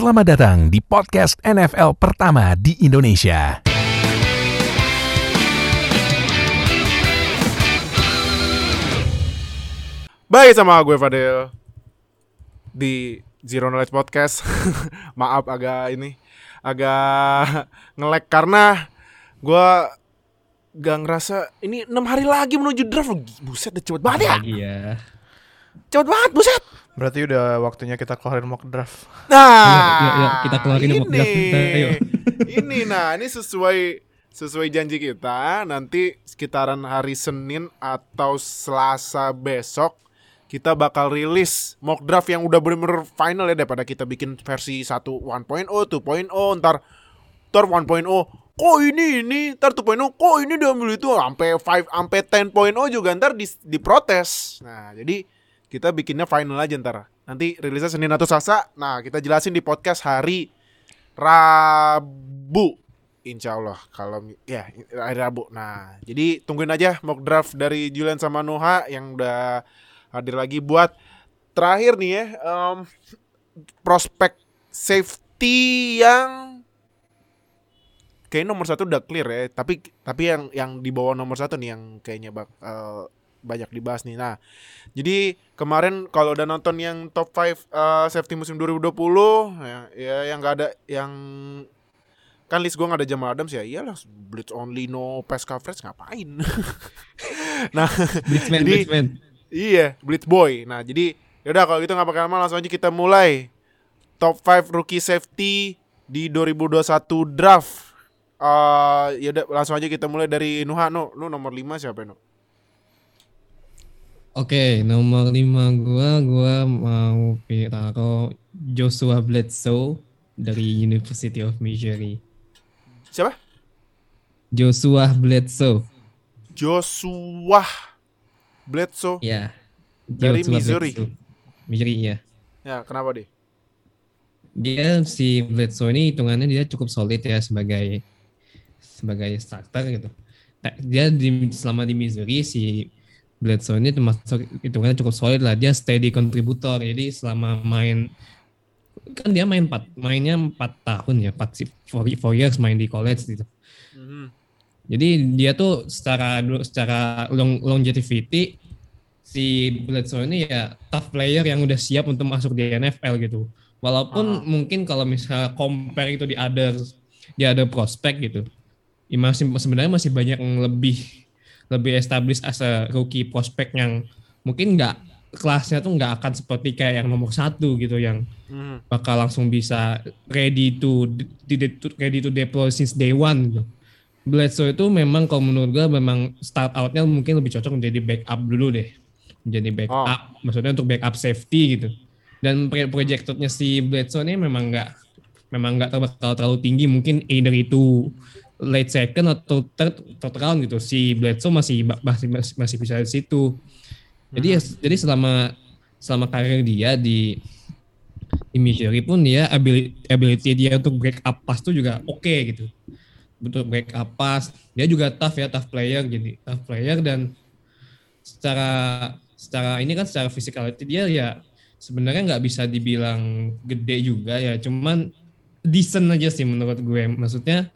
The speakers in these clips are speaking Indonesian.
Selamat datang di podcast NFL pertama di Indonesia. Baik sama gue Fadil di Zero Knowledge Podcast. Maaf agak ini agak ngelek karena gue gak ngerasa ini enam hari lagi menuju draft. Buset, udah cepet banget ya. lagi ya. Cepet banget, buset. Berarti udah waktunya kita keluarin mock draft. Nah, yuk, yuk, kita keluarin mock draft kita, yuk. ini nah, ini sesuai sesuai janji kita nanti sekitaran hari Senin atau Selasa besok kita bakal rilis mock draft yang udah bener-bener final ya daripada kita bikin versi 1 1.0, 2.0, ntar ntar 1.0 kok ini ini ntar 2.0 kok ini diambil itu sampai 5 sampai 10.0 juga ntar di, diprotes. Nah, jadi kita bikinnya final aja ntar. Nanti rilisnya Senin atau Selasa. Nah, kita jelasin di podcast hari Rabu. Insya Allah kalau ya hari Rabu. Nah, jadi tungguin aja mock draft dari Julian sama Noha yang udah hadir lagi buat terakhir nih ya em, prospek safety yang kayak nomor satu udah clear ya tapi tapi yang yang di bawah nomor satu nih yang kayaknya bak, eh, banyak dibahas nih nah jadi kemarin kalau udah nonton yang top 5 eh, safety musim 2020 ya, ya yang nggak ada yang kan list gue nggak ada Jamal Adams ya iyalah blitz only no pass coverage ngapain nah Blitzman, Jadi- Blitzman. Iya, Blitz Boy. Nah, jadi yaudah kalau gitu nggak pakai lama langsung aja kita mulai top 5 rookie safety di 2021 draft. Eh yaudah langsung aja kita mulai dari Nuha no. Lu nomor 5 siapa no? Oke, nomor 5 gua gua mau taruh Joshua Bledsoe dari University of Missouri. Siapa? Joshua Bledsoe. Joshua Bledsoe. Ya. Dari Joshua Missouri. Bledsoe. Missouri ya. Ya, kenapa deh? Dia si Bledsoe ini hitungannya dia cukup solid ya sebagai sebagai starter gitu. Nah, Dia di, selama di Missouri si Bledsoe ini termasuk hitungannya cukup solid lah. Dia steady kontributor. Jadi selama main kan dia main 4 mainnya 4 tahun ya, 4 sih, 4 years main di college gitu. Mhm. Jadi dia tuh secara secara long, longevity si Bledsoe ini ya tough player yang udah siap untuk masuk di NFL gitu. Walaupun Ah. mungkin kalau misalnya compare itu di other di other prospect gitu. Ya masih sebenarnya masih banyak yang lebih lebih established as a rookie prospect yang mungkin nggak kelasnya tuh nggak akan seperti kayak yang nomor satu gitu yang Mhm. bakal langsung bisa ready to, ready to deploy since day one gitu. Bledsoe itu memang kalau menurut gue memang start outnya mungkin lebih cocok menjadi backup dulu deh menjadi backup maksudnya untuk backup safety gitu dan pro- projectednya si Bledsoe ini memang nggak memang nggak terlalu, terlalu tinggi mungkin either itu late second atau third, third round gitu si Bledsoe masih masih masih, bisa di situ jadi ya- jadi selama selama karir dia di di Missouri pun dia ability, ability dia untuk break up pass tuh juga oke gitu. Untuk break up pass, dia juga tough ya, tough player jadi tough player dan secara secara ini kan secara physicality dia ya sebenarnya nggak bisa dibilang gede juga ya, cuman decent aja sih menurut gue. Maksudnya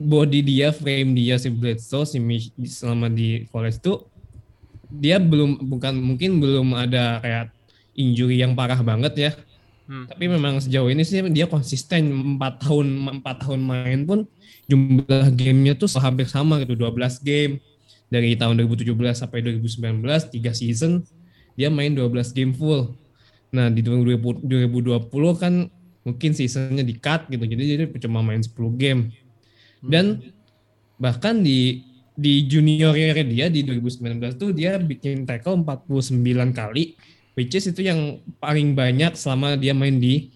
body dia, frame dia si Bledsoe si Mich- selama di college tuh dia belum bukan mungkin belum ada kayak injury yang parah banget ya. Hmm. Tapi memang sejauh ini sih dia konsisten 4 tahun 4 tahun main pun jumlah gamenya tuh hampir sama gitu 12 game dari tahun 2017 sampai 2019 3 season dia main 12 game full. Nah di 2020 2020 kan mungkin seasonnya di cut gitu jadi jadi cuma main 10 game dan bahkan di di juniornya dia di 2019 tuh dia bikin tackle 49 kali which is itu yang paling banyak selama dia main di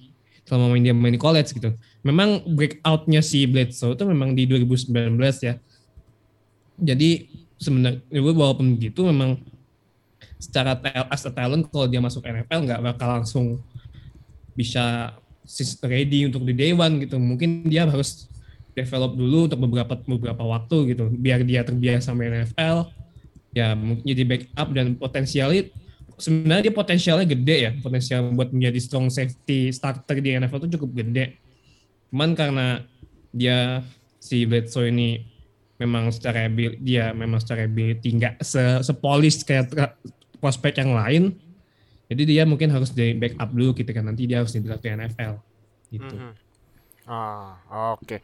selama main dia main di college gitu. Memang breakoutnya si Bledsoe itu memang di 2019 ya. Jadi sebenarnya walaupun gitu memang secara as a talent kalau dia masuk NFL nggak bakal langsung bisa ready untuk di day one gitu. Mungkin dia harus develop dulu untuk beberapa beberapa waktu gitu biar dia terbiasa sama NFL ya jadi backup dan potensialnya sebenarnya dia potensialnya gede ya, potensial buat menjadi strong safety starter di NFL itu cukup gede. Cuman karena dia si Bledsoe ini memang secara abil, dia memang secara ability nggak se sepolis kayak prospek yang lain. Jadi dia mungkin harus jadi backup dulu ketika nanti dia harus di draft di NFL gitu. Mhm. Ah, oke.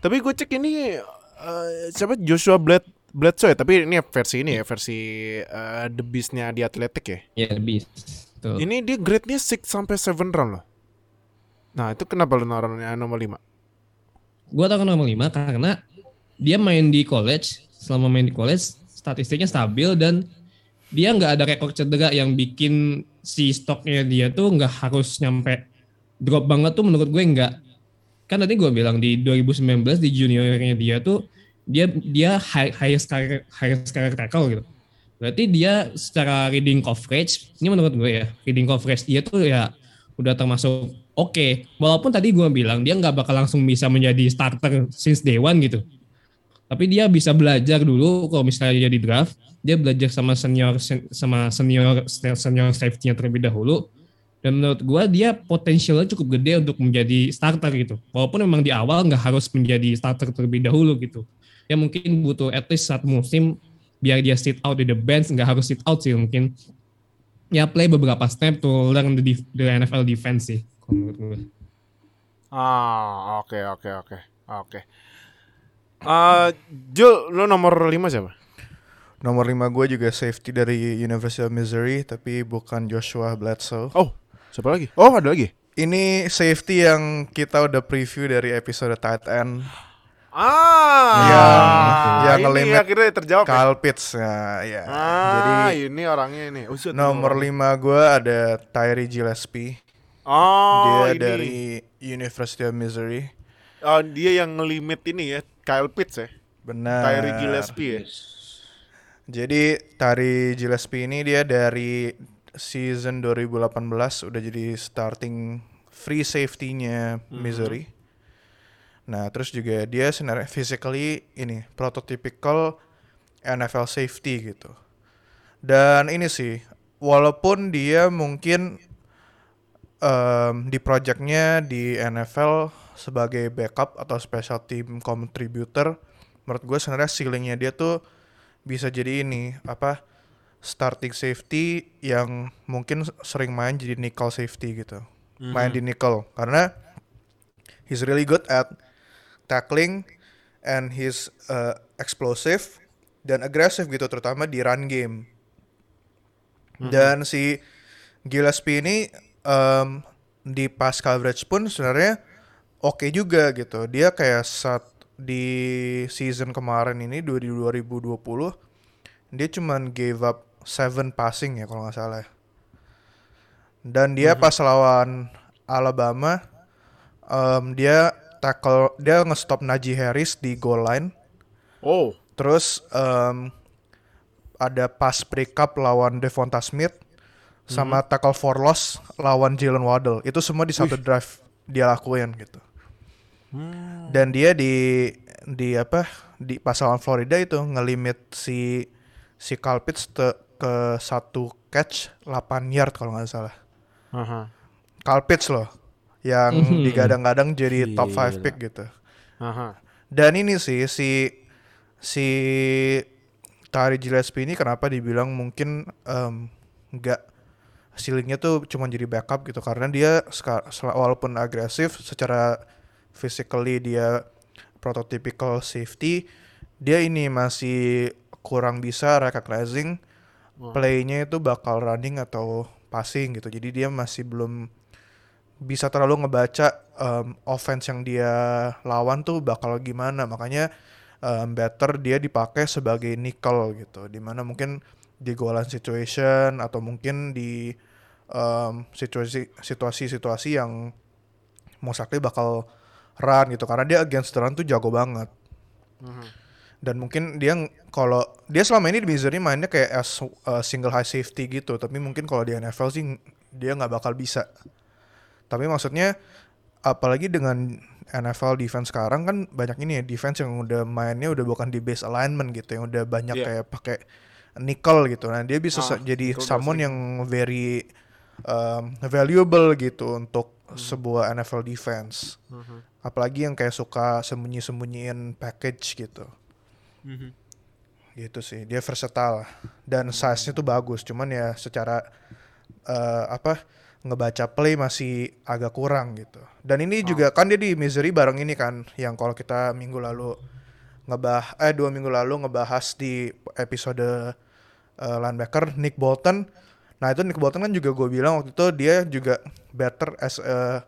Tapi gue cek ini eh, siapa Joshua Bled Bledsoe ya, tapi ini versi ini ya, versi eh, The Beast-nya di Atletik ya. Ya lebih. Tuh. Ini dia grade-nya 6 sampai 7 round loh. Nah, itu kenapa lu naruhnya nomor 5? Gue tau nomor 5 karena dia main di college, selama main di college statistiknya stabil dan dia nggak ada rekor cedera yang bikin si stoknya dia tuh nggak harus nyampe drop banget tuh menurut gue nggak. Kan tadi gue bilang di 2019 di juniornya dia tuh dia dia high, highest career highest career tackle gitu. Berarti dia secara reading coverage, ini menurut gue ya, reading coverage dia tuh ya udah termasuk oke. Walaupun tadi gue bilang dia nggak bakal langsung bisa menjadi starter since day one gitu. Tapi dia bisa belajar dulu kalau misalnya dia di draft, dia belajar sama senior sama senior senior safety-nya terlebih dahulu. Dan menurut gue dia potensialnya cukup gede untuk menjadi starter gitu. Walaupun memang di awal nggak harus menjadi starter terlebih dahulu gitu. Ya mungkin butuh at least satu musim biar dia sit out di the bench, nggak harus sit out sih mungkin. Ya play beberapa snap to learn the, def- the NFL defense sih. menurut gue. Ah, oke oke oke. Oke. Eh, Jul, lu nomor 5 siapa? Nomor 5 gue juga safety dari University of Missouri tapi bukan Joshua Bledsoe. Oh, siapa lagi? Oh, ada lagi. Ini safety yang kita udah preview dari episode tight end Ah, Yang- yang ini ngelimit akhirnya terjawab. ya? Kyle Pitts ya, ya. Ah, Jadi ini orangnya ini. Usut, nomor 5 gue ada Tyree Gillespie. Oh, Dia ini. dari University of Missouri. Oh, dia yang ngelimit ini ya, Kyle Pitts ya. Benar. Tyree Gillespie ya. Jadi Tari Gillespie ini dia dari season 2018 udah jadi starting free safety-nya Missouri. Nah, terus juga dia sebenarnya physically ini prototypical NFL safety gitu. Dan ini sih, walaupun dia mungkin em, di projectnya di NFL sebagai backup atau special team contributor, menurut gue sebenarnya ceilingnya dia tuh bisa jadi ini apa starting safety yang mungkin sering main jadi nickel safety gitu, main di nickel karena he's really good at tackling and he's uh, explosive dan agresif gitu terutama di run game. Dan si Gillespie ini em, di pass coverage pun sebenarnya oke juga gitu. Dia kayak saat di season kemarin ini 2020 dia cuman gave up 7 passing ya kalau nggak salah. ya. Dan dia pas lawan Alabama em, dia tackle dia nge-stop Najee Harris di goal line. Oh, Terus em, ada pas break up lawan Devonta Smith sama tackle for loss lawan Jalen Waddle. Itu semua di satu drive dia lakuin gitu. Dan dia di di apa di pas lawan Florida itu ngelimit si si te- ke satu catch 8 yard kalau nggak salah. aha, Kyle Pitts loh yang Mhm. digadang-gadang jadi top 5 Gila. pick gitu. aha. Dan ini sih si si Tari Gillespie ini kenapa dibilang mungkin em, nggak ceilingnya tuh cuma jadi backup gitu karena dia walaupun agresif secara physically dia prototypical safety dia ini masih kurang bisa recognizing playnya itu bakal running atau passing gitu. Jadi dia masih belum bisa terlalu ngebaca em, offense yang dia lawan tuh bakal gimana. Makanya em, better dia dipakai sebagai nickel gitu. Di mana mungkin di goal line situation atau mungkin di em, situasi situasi situasi yang likely bakal run gitu. Karena dia against the run tuh jago banget dan mungkin dia kalau dia selama ini di Missouri mainnya kayak as uh, single high safety gitu tapi mungkin kalau di NFL sih dia nggak bakal bisa tapi maksudnya apalagi dengan NFL defense sekarang kan banyak ini ya defense yang udah mainnya udah bukan di base alignment gitu yang udah banyak Iya. kayak pakai nickel gitu. Nah dia bisa Ah, jadi someone yang very um, valuable gitu untuk Hmm. sebuah NFL defense. Apalagi yang kayak suka sembunyi-sembunyiin package gitu. Mhm. Gitu sih. Dia versatile dan size-nya tuh bagus. Cuman ya secara eh, apa ngebaca play masih agak kurang gitu. Dan ini juga kan dia di Missouri bareng ini kan yang kalau kita minggu lalu ngebah eh dua minggu lalu ngebahas di episode eh, linebacker Nick Bolton. Nah itu Nick Bolton kan juga gue bilang waktu itu dia juga better as a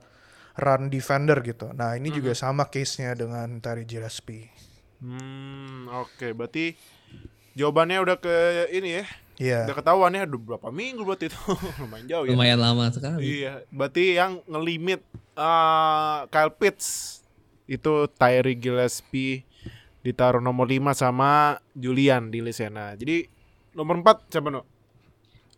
run defender gitu. Nah ini juga sama case-nya dengan Terry Gillespie. Hmm, oke. Berarti jawabannya udah ke ini ya. Iya. Udah ketahuan ya. Udah berapa minggu berarti itu. Lumayan jauh ya. Lumayan lama sekali. Iya, berarti yang ngelimit eh Kyle Pitts itu Tyree Gillespie ditaruh nomor 5 sama Julian di Lisena. Jadi nomor 4 siapa no?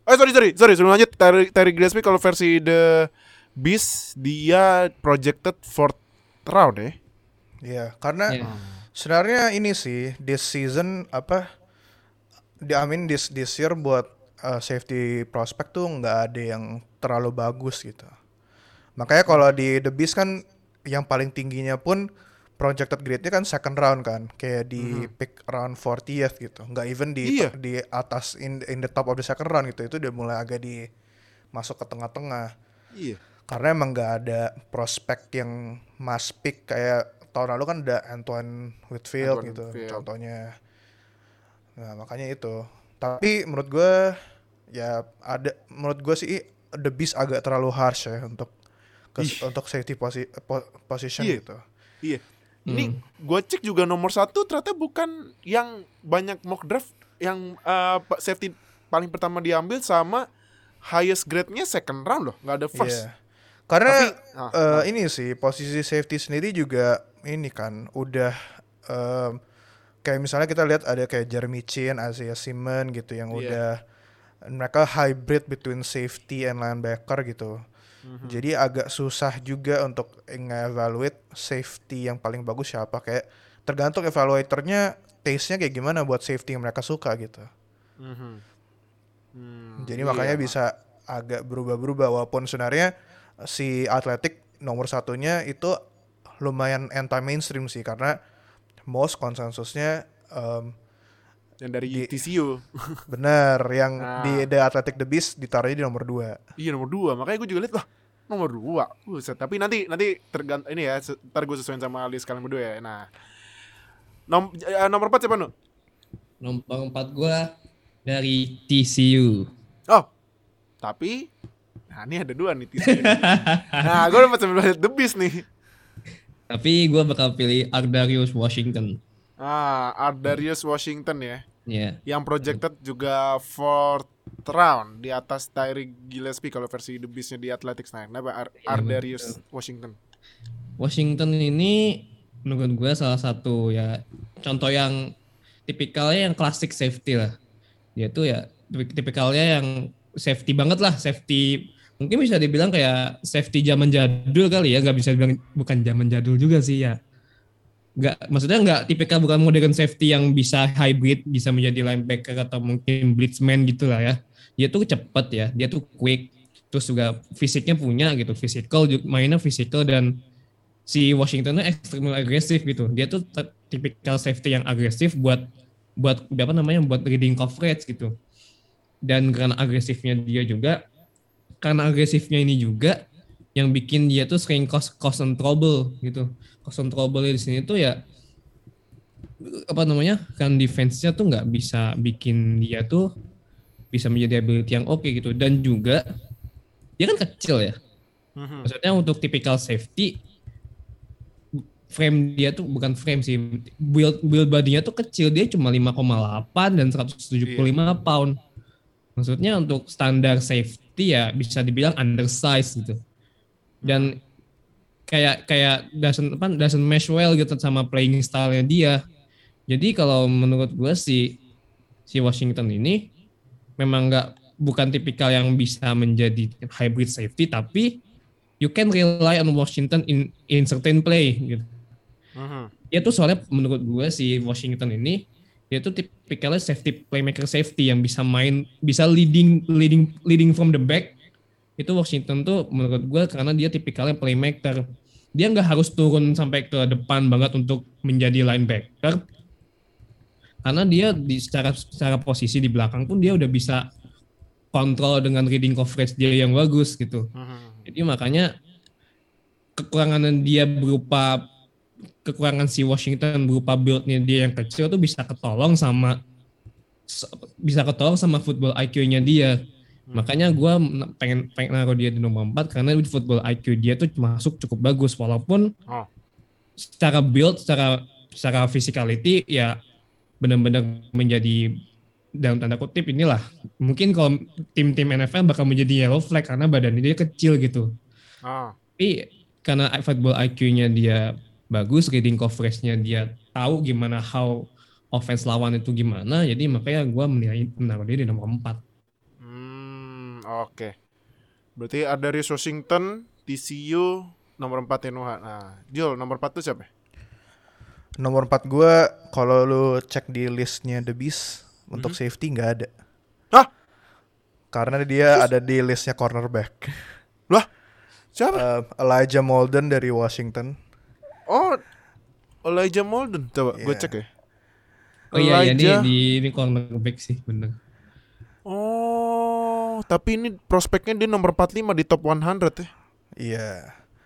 Eh sorry sorry sorry sebelum lanjut Tyree, Tyree Gillespie kalau versi The Beast dia projected fourth round ya. Iya, karena Iya. Sebenarnya ini sih this season apa di I mean this this year buat uh, safety prospect tuh nggak ada yang terlalu bagus gitu. Makanya kalau di The Beast kan yang paling tingginya pun projected grade-nya kan second round kan, kayak di pick round 40th gitu. Nggak even di Iya. di atas in in the top of the second round gitu. Itu udah mulai agak di masuk ke tengah-tengah Iya. karena emang nggak ada prospek yang must pick kayak tahun lalu kan ada Antoine Whitfield Antoine gitu Whitfield. contohnya nah makanya itu tapi menurut gue ya ada menurut gue sih the beast agak terlalu harsh ya untuk kes- untuk safety posi- po- position Iya. gitu Iya. Ini gue cek juga nomor satu ternyata bukan yang banyak mock draft yang eh, pa- safety paling pertama diambil sama highest grade-nya second round loh, nggak ada first. Iya. Karena Tapi- ah, eh, ini sih posisi safety sendiri juga ini kan udah em, kayak misalnya kita lihat ada kayak Jeremy Chin, Isaiah Simon gitu yang Iya. udah mereka hybrid between safety and linebacker gitu. Mhm. Jadi agak susah juga untuk nge-evaluate safety yang paling bagus siapa kayak tergantung evaluatornya taste-nya kayak gimana buat safety yang mereka suka gitu. Mhm. Hmm, Jadi iya, makanya Mak. bisa agak berubah-berubah walaupun sebenarnya si atletik nomor satunya itu lumayan anti mainstream sih karena most konsensusnya em, yang dari di- TCU. bener yang Nah. di The Athletic The Beast ditaruhnya di nomor 2 iya nomor dua, makanya gue juga lihat lah nomor dua. Buset, tapi nanti nanti tergant ini ya, ntar gue sesuaiin sama list kalian berdua ya. Nah, nom eh, nomor empat siapa nu? Nomor 4 gua dari TCU. Oh, tapi nah ini ada dua nih TCU. nah, gue dapat lihat The Beast nih. Tapi gua bakal pilih Ardarius Washington. Ah, Ardarius Washington ya. Ya. Yang projected juga fourth round di atas Tyree Gillespie kalau versi The Beast-nya di Athletics. Nah, kenapa Ar- Iya, Ardarius Washington? Washington ini menurut gue salah satu ya contoh yang tipikalnya yang klasik safety lah. Dia tuh ya tipik- tipikalnya yang safety banget lah, safety mungkin bisa dibilang kayak safety zaman jadul kali ya, nggak bisa bilang bukan zaman jadul juga sih ya. Nggak, maksudnya nggak tipikal bukan modern safety yang bisa hybrid, bisa menjadi linebacker atau mungkin blitzman gitu lah ya. Dia tuh cepet ya, dia tuh quick, terus juga fisiknya punya gitu, physical, mainnya physical dan si Washington tuh ekstremal agresif gitu. Dia tuh tipikal safety yang agresif buat buat apa namanya buat reading coverage gitu. Dan karena agresifnya dia juga, karena agresifnya ini juga yang bikin dia tuh sering cause, cause and trouble gitu. Cause and trouble di sini tuh ya apa namanya kan defense-nya tuh nggak bisa bikin dia tuh bisa menjadi ability yang oke gitu dan juga dia kan kecil ya Mhm. Maksudnya untuk typical safety frame dia tuh bukan frame sih build build bodinya tuh kecil dia cuma 5,8 dan 175 pound. Maksudnya untuk standar safety ya bisa dibilang undersize gitu. Dan kayak kayak doesn't apa doesn't mesh well gitu sama playing style-nya dia. Jadi kalau menurut gue si si Washington ini memang nggak bukan tipikal yang bisa menjadi hybrid safety tapi you can rely on Washington in in certain play gitu. Mhm. Dia tuh soalnya menurut gue si Washington ini dia tuh tipikalnya safety playmaker safety yang bisa main bisa leading leading leading from the back. Itu Washington tuh menurut gue karena dia tipikalnya playmaker. Dia nggak harus turun sampai ke depan banget untuk menjadi linebacker. Karena dia di secara secara posisi di belakang pun dia udah bisa kontrol dengan reading coverage dia yang bagus gitu. Mhm. jadi makanya kekurangan dia berupa kekurangan si Washington berupa build-nya dia yang kecil tuh bisa ketolong sama bisa ketolong sama football IQ-nya dia. Makanya gue pengen pengen naruh dia di nomor 4 karena di football IQ dia tuh masuk cukup bagus walaupun Oh. secara build, secara secara physicality ya benar-benar menjadi dalam tanda kutip inilah mungkin kalau tim-tim NFL bakal menjadi yellow flag karena badan dia kecil gitu. Ah. Tapi karena football IQ-nya dia bagus, reading coverage-nya dia tahu gimana how offense lawan itu gimana, jadi makanya gue menilai menaruh dia di nomor 4. Hmm, oke. Berarti ada Darius Washington, TCU, nomor 4 Nuha. Nah, Jul, nomor 4 tuh siapa? Nomor 4 gue kalau lu cek di listnya The Beast untuk safety nggak ada. Hah? Karena dia ada di listnya cornerback. Lah, siapa? Eh, Elijah Molden dari Washington. Oh, Elijah Molden. Coba gue Iya. cek ya. Oh iya, iya, ini di ini cornerback sih, bener. Oh, tapi ini prospeknya dia nomor 45 di top 100 ya. Iya.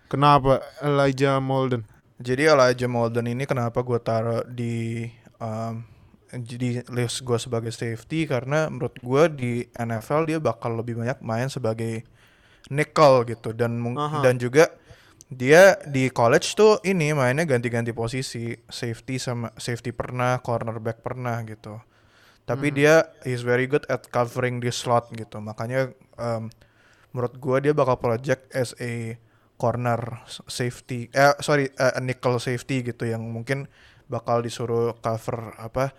Kenapa Elijah Molden? Jadi Elijah Molden ini kenapa gue taruh di um, jadi list gue sebagai safety karena menurut gue di NFL dia bakal lebih banyak main sebagai nickel gitu dan Aha. dan juga dia di college tuh ini mainnya ganti-ganti posisi. Safety sama safety pernah cornerback pernah gitu. Tapi dia is very good at covering the slot gitu. Makanya um, menurut gua dia bakal project as a corner safety eh sorry eh, a nickel safety gitu yang mungkin bakal disuruh cover apa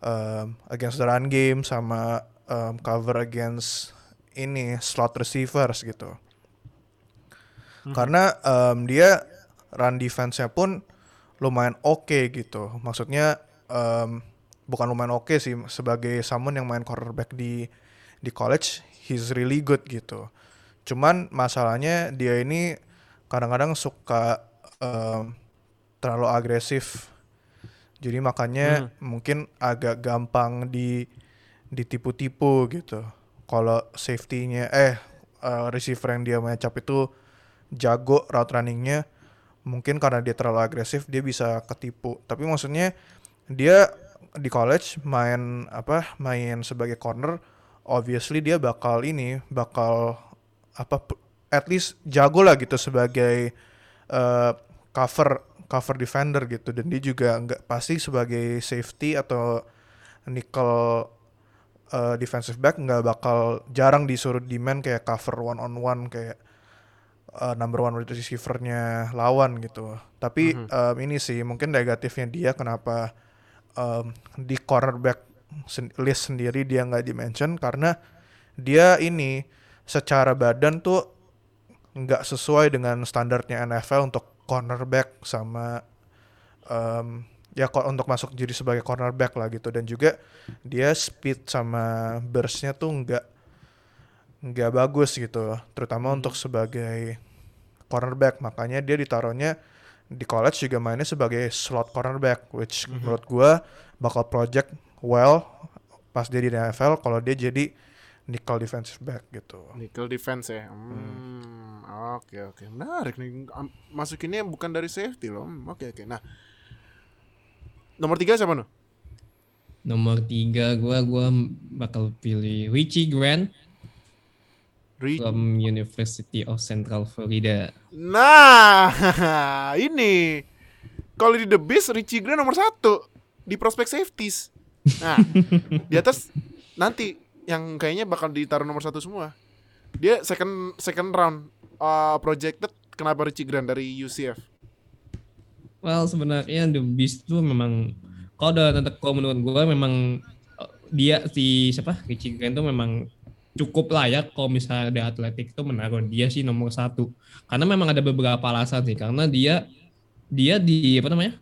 um, against the run game sama um, cover against ini slot receivers gitu karena um, dia run defense-nya pun lumayan oke gitu. Maksudnya um, bukan lumayan oke sih sebagai someone yang main cornerback di di college, he's really good gitu. Cuman masalahnya dia ini kadang-kadang suka um, terlalu agresif. Jadi makanya mungkin agak gampang di ditipu-tipu gitu. Kalau safety-nya eh uh, receiver yang dia matchup itu jago route runningnya mungkin karena dia terlalu agresif dia bisa ketipu. Tapi maksudnya dia di college main apa main sebagai corner obviously dia bakal ini bakal apa at least jago lah gitu sebagai eh, cover cover defender gitu. Dan dia juga nggak pasti sebagai safety atau nickel eh, defensive back nggak bakal jarang disuruh di man kayak cover one on one kayak uh, number one wide receiver-nya lawan gitu. Tapi um, ini sih mungkin negatifnya dia kenapa um, di cornerback sen- list sendiri dia nggak dimention karena dia ini secara badan tuh nggak sesuai dengan standarnya NFL untuk cornerback sama um, ya kok untuk masuk jadi sebagai cornerback lah gitu dan juga dia speed sama burstnya tuh nggak nggak bagus gitu terutama untuk sebagai cornerback makanya dia ditaruhnya di college juga mainnya sebagai slot cornerback which menurut gua bakal project well pas dia di NFL kalau dia jadi nickel defensive back gitu Nickel defense ya. Hmm, oke oke. Menarik nih. Masukinnya bukan dari safety loh. Hmm, Oke oke. Nah, nomor tiga siapa nu? Nomor 3 gue gua bakal pilih Richie Grant Ri- from University of Central Florida. Nah, ini kalau di The Beast Richie Grant nomor satu di prospek safeties. Nah, di atas nanti yang kayaknya bakal ditaruh nomor satu semua. Dia second second round uh, projected. Kenapa Richie Grant dari UCF? Well sebenarnya The Beast tuh memang kalau kalau menurut gue memang eh, dia si siapa Richie Grant tuh memang cukup layak kalau misalnya di atletik tuh menaruh dia sih nomor satu. Karena memang ada beberapa alasan sih karena dia dia di apa namanya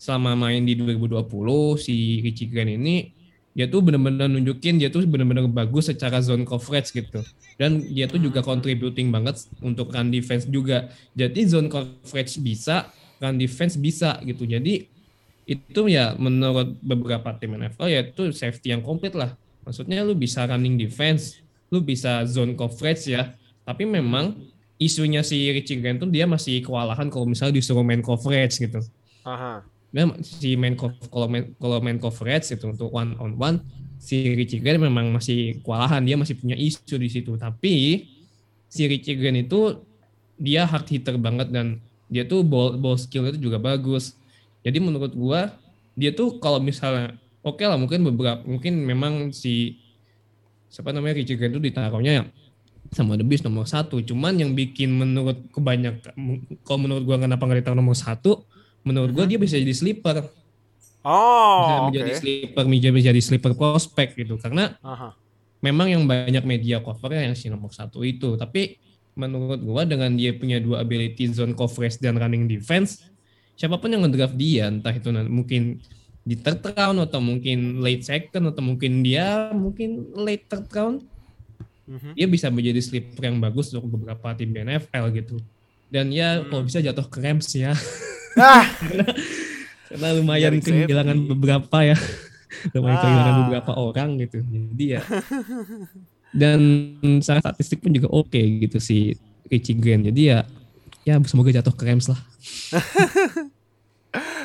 selama main di 2020 si Richie Grant ini dia tuh benar-benar nunjukin dia tuh benar-benar bagus secara zone coverage gitu. Dan dia tuh juga contributing banget untuk run defense juga. Jadi zone coverage bisa run defense bisa gitu. Jadi itu ya menurut beberapa tim NFL ya itu safety yang komplit lah. Maksudnya lu bisa running defense lu bisa zone coverage ya. Tapi memang isunya si Richie Grant tuh dia masih kewalahan kalau misalnya disuruh main coverage gitu. Aha. dia si main kalau main kalau main coverage itu untuk one on one si Richie Grant memang masih kewalahan. Dia masih punya isu di situ. Tapi si Richie Grant itu dia hard hitter banget dan dia tuh ball ball skill itu juga bagus. Jadi menurut gua dia tuh kalau misalnya oke lah mungkin beberapa mungkin memang si siapa namanya? Richie Grant itu ditaruhnya sama The Beast nomor satu. Cuman yang bikin menurut kebanyakan kalau menurut gua kenapa nggak ditaruh nomor satu menurut gua dia bisa jadi sleeper. Bisa Oh, oke. menjadi sleeper bisa menjadi sleeper prospek gitu. Karena Aha. memang yang banyak media covernya yang si nomor satu itu. Tapi menurut gua dengan dia punya dua ability zone coverage dan running defense siapa pun yang ngedraft dia entah itu mungkin di third round atau mungkin late second atau mungkin dia mungkin late third round Mhm. dia bisa menjadi sleeper yang bagus untuk beberapa tim di NFL gitu. Dan ya kalau bisa jatuh ke Rams ya. Ah, karena lumayan Jaring kehilangan safety. beberapa ya. Lumayan Ah. kehilangan beberapa orang gitu. Jadi ya. Dan secara statistik pun juga oke gitu si Richie Grant. Jadi ya ya semoga jatuh ke Rams lah.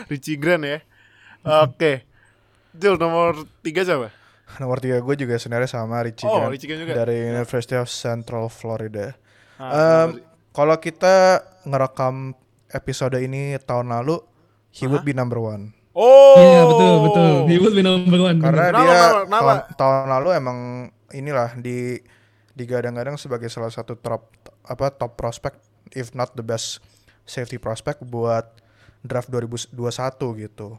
Richie Grant ya. Oke. Jul nomor tiga siapa? Nomor tiga gue juga sebenarnya sama Richie Oh, Grant Richie Grant juga. dari University of Central Florida. Ah, Um, kalau kita ngerekam episode ini tahun lalu, he would be number one. Oh. iya betul betul he would be number one Karena Kenapa, dia kenapa, kenapa? tahun, tahun lalu emang inilah di digadang-gadang sebagai salah satu top apa top prospect if not the best safety prospect buat draft 2021 gitu.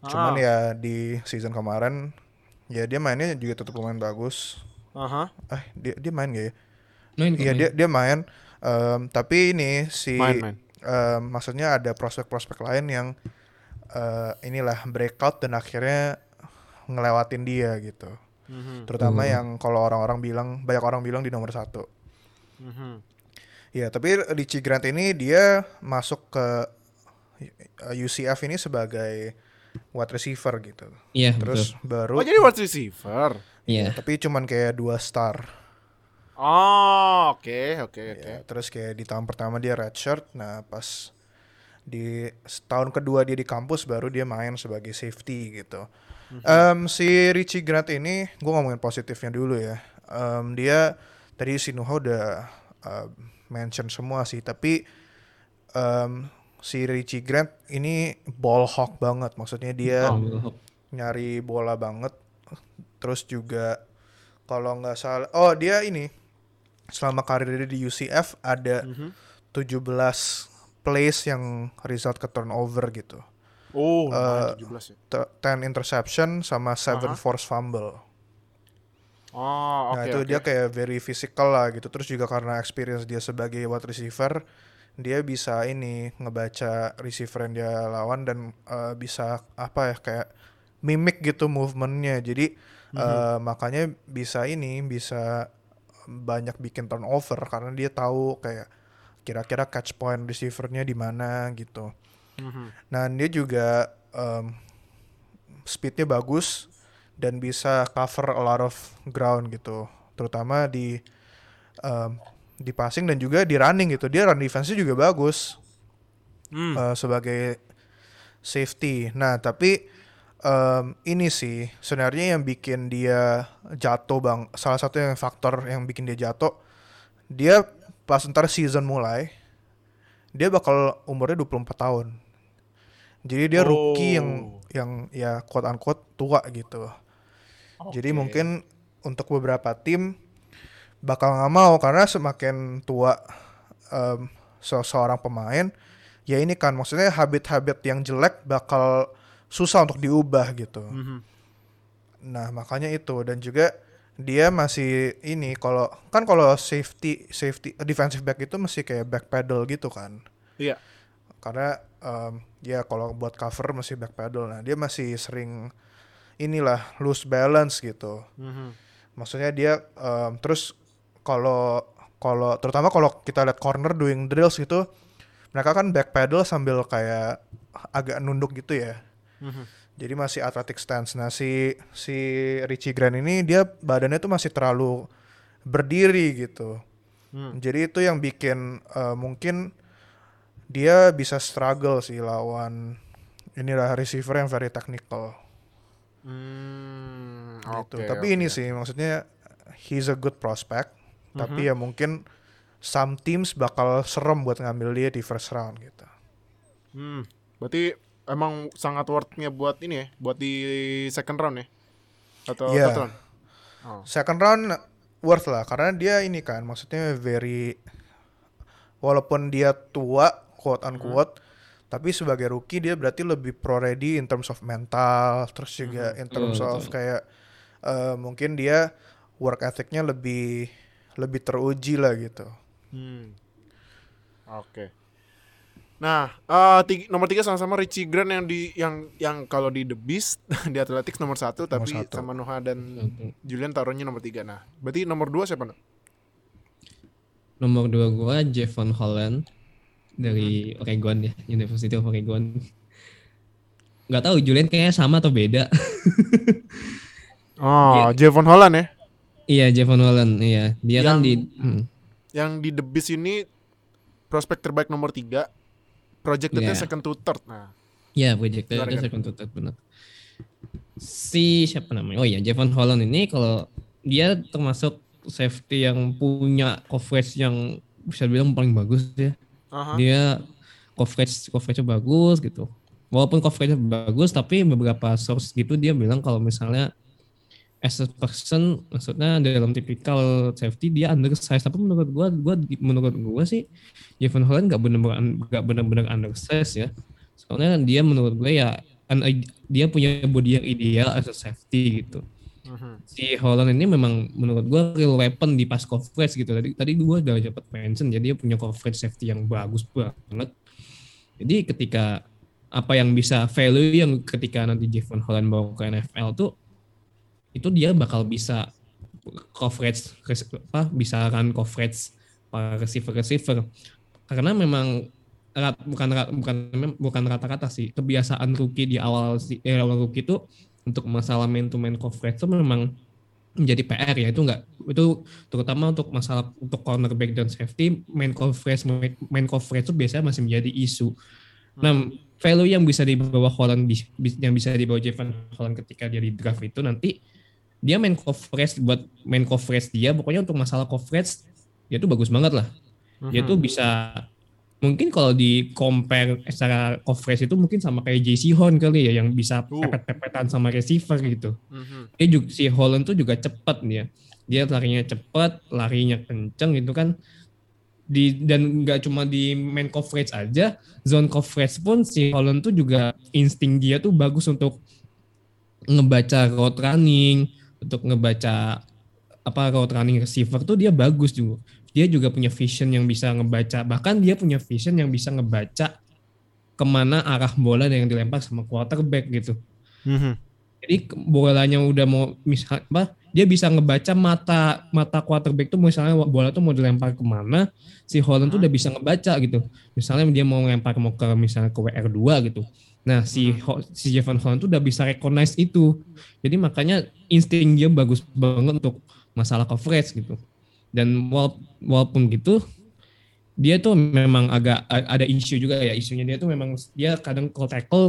Cuman Ah. ya di season kemarin ya dia mainnya juga tetap lumayan bagus. Aha. Eh dia dia main gak ya? main Iya dia dia main Em, tapi ini si Main, main. em, maksudnya ada prospek-prospek lain yang eh, inilah breakout dan akhirnya ngelewatin dia gitu. Mhm. Terutama Hmm. yang kalau orang-orang bilang banyak orang bilang di nomor satu. Mhm. Ya tapi Richie Grant ini dia masuk ke UCF ini sebagai wide receiver gitu. iya Terus betul baru Oh jadi wide receiver. iya tapi cuman kayak dua star. Oh, oke, oke, oke. Ya, terus kayak di tahun pertama dia redshirt, nah pas di tahun kedua dia di kampus baru dia main sebagai safety gitu. Em, si Richie Grant ini, gue ngomongin positifnya dulu ya. Em, dia tadi si Nuha udah em, mention semua sih, tapi em, si Richie Grant ini ball hawk banget, maksudnya dia Oh, nyari bola banget. Terus juga kalau nggak salah, oh dia ini selama karirnya di UCF ada Mhm. 17 plays yang result ke turnover gitu. Oh, Eh, lumayan 17 ya. T- 10 interception sama 7 Aha. force fumble. Oh, oke. nah itu oke. dia kayak very physical lah gitu. Terus juga karena experience dia sebagai wide receiver, dia bisa ini ngebaca receiver yang dia lawan dan eh, bisa apa ya kayak mimik gitu movementnya. Jadi eh, makanya bisa ini bisa banyak bikin turnover karena dia tahu kayak kira-kira catch point receivernya di mana gitu. Mhm. Nah dia juga em, speednya bagus dan bisa cover a lot of ground gitu, terutama di em, di passing dan juga di running gitu. Dia run defense-nya juga bagus Hmm. eh, sebagai safety. Nah tapi em, ini sih sebenarnya yang bikin dia jatuh bang. Salah satu yang faktor yang bikin dia jatuh, dia pas ntar season mulai, dia bakal umurnya 24 tahun. Jadi dia rookie yang Oh. yang ya quote unquote tua gitu. Jadi Oke. mungkin untuk beberapa tim bakal nggak mau karena semakin tua em, se- seorang pemain, ya ini kan maksudnya habit-habit yang jelek bakal susah untuk diubah gitu. Mhm. Nah makanya itu dan juga dia masih ini kalau kan kalau safety safety defensive back itu masih kayak back pedal gitu kan. Iya. karena um, ya kalau buat cover masih back pedal nah dia masih sering inilah loose balance gitu Mhm. maksudnya dia um, terus kalau kalau terutama kalau kita lihat corner doing drills gitu mereka kan back pedal sambil kayak agak nunduk gitu ya Mhm. jadi masih athletic stance nah si si Richie Grant ini dia badannya tuh masih terlalu berdiri gitu Hmm. jadi itu yang bikin uh, mungkin dia bisa struggle sih lawan inilah receiver yang very technical Hmm, gitu. oke, Tapi ini oke. sih maksudnya he's a good prospect. Tapi ya mungkin some teams bakal serem buat ngambil dia di first round gitu. Hmm, berarti emang sangat worth-nya buat ini ya, buat di second round ya? Atau Iya. third round? Oh. Second round worth lah karena dia ini kan maksudnya very walaupun dia tua quote unquote tapi sebagai rookie dia berarti lebih pro ready in terms of mental terus juga in terms Betul, of kayak eh, mungkin dia work ethicnya lebih lebih teruji lah gitu. Hmm. Oke. Nah, eh, tig- nomor tiga sama-sama Richie Grant yang di yang yang kalau di The Beast di Athletics nomor satu, tapi satu. sama Noah dan Julian taruhnya nomor tiga. Nah, berarti nomor dua siapa? Nak? Nomor dua gua Javon Holland dari Oregon ya, University of Oregon. Nggak tahu Julian kayaknya sama atau beda. Oh, Javon Holland ya. Iya Javon Holland, iya. Dia kan Yang- di hmm, Yang di The Beast ini prospek terbaik nomor tiga, projectednya Iya. second to third. Nah, Iya, projected Gimana, itu second to third benar. Si siapa namanya? Oh iya, Javon Holland ini kalau dia termasuk safety yang punya coverage yang bisa dibilang paling bagus ya. Aha. Dia coverage coverage bagus gitu. Walaupun coverage bagus tapi beberapa source gitu dia bilang kalau misalnya as a person maksudnya dalam tipikal safety dia undersize tapi menurut gua gua menurut gua sih Javon Holland nggak benar-benar nggak benar-benar undersize ya. Soalnya dia menurut gue ya an- dia punya body yang ideal as a safety gitu. Mhm. si Holland ini memang menurut gue real weapon di pas coverage gitu. Tadi tadi gue udah dapat mention jadi dia punya coverage safety yang bagus banget. Jadi ketika apa yang bisa value yang ketika nanti Javon Holland bawa ke NFL tuh itu dia bakal bisa coverage apa bisa run coverage para receiver receiver karena memang rat- bukan rat- bukan bukan rata-rata sih. Kebiasaan rookie di awal si eh, awal rookie itu untuk masalah man to man coverage itu memang menjadi PR ya. Itu enggak itu terutama untuk masalah untuk cornerback dan safety main coverage main coverage itu biasanya masih menjadi isu. Nah, value yang bisa dibawa Holland yang bisa dibawa Javon Holland ketika dia di draft itu nanti dia main coverage buat main coverage dia pokoknya untuk masalah coverage dia tuh bagus banget lah. Dia tuh bisa mungkin kalau di compare secara coverage itu mungkin sama kayak JC Horn kali ya yang bisa pepet-pepetan sama receiver gitu. Mhm. dia juga si Holland tuh juga cepat dia dia larinya cepat larinya kenceng gitu kan. Di dan nggak cuma di main coverage aja zone coverage pun si Holland tuh juga insting dia tuh bagus untuk ngebaca route running untuk ngebaca apa route running receiver tuh dia bagus juga. Dia juga punya vision yang bisa ngebaca. Bahkan dia punya vision yang bisa ngebaca ke mana arah bola yang dilempar sama quarterback gitu. Mhm. jadi bolanya udah mau misal apa dia bisa ngebaca mata mata quarterback tuh misalnya bola tuh mau dilempar ke mana si Holland tuh udah bisa ngebaca gitu. Misalnya dia mau ngelempar mau ke misalnya ke WR2 gitu nah si si Javon Holland tuh udah bisa recognize itu. Jadi makanya insting dia bagus banget untuk masalah coverage gitu. Dan wala- walaupun gitu dia tuh memang agak ada isu juga ya. Isunya dia tuh memang dia kadang kalau tackle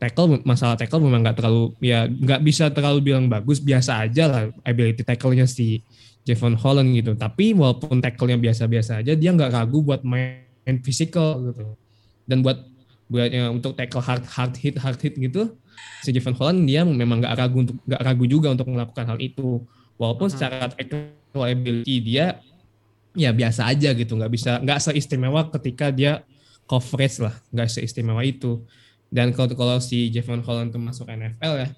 tackle masalah tackle memang nggak terlalu ya nggak bisa terlalu bilang bagus. Biasa aja lah ability tackle-nya si Javon Holland gitu. Tapi walaupun tackle-nya biasa-biasa aja dia nggak ragu buat main physical gitu. Dan buat buat ya, untuk tackle hard hard hit hard hit gitu si Javon Holland dia memang nggak ragu untuk nggak ragu juga untuk melakukan hal itu. Walaupun secara tackle ability dia ya biasa aja gitu nggak bisa nggak seistimewa ketika dia coverage lah nggak seistimewa itu. Dan kalau kalau si Javon Holland tuh masuk NFL ya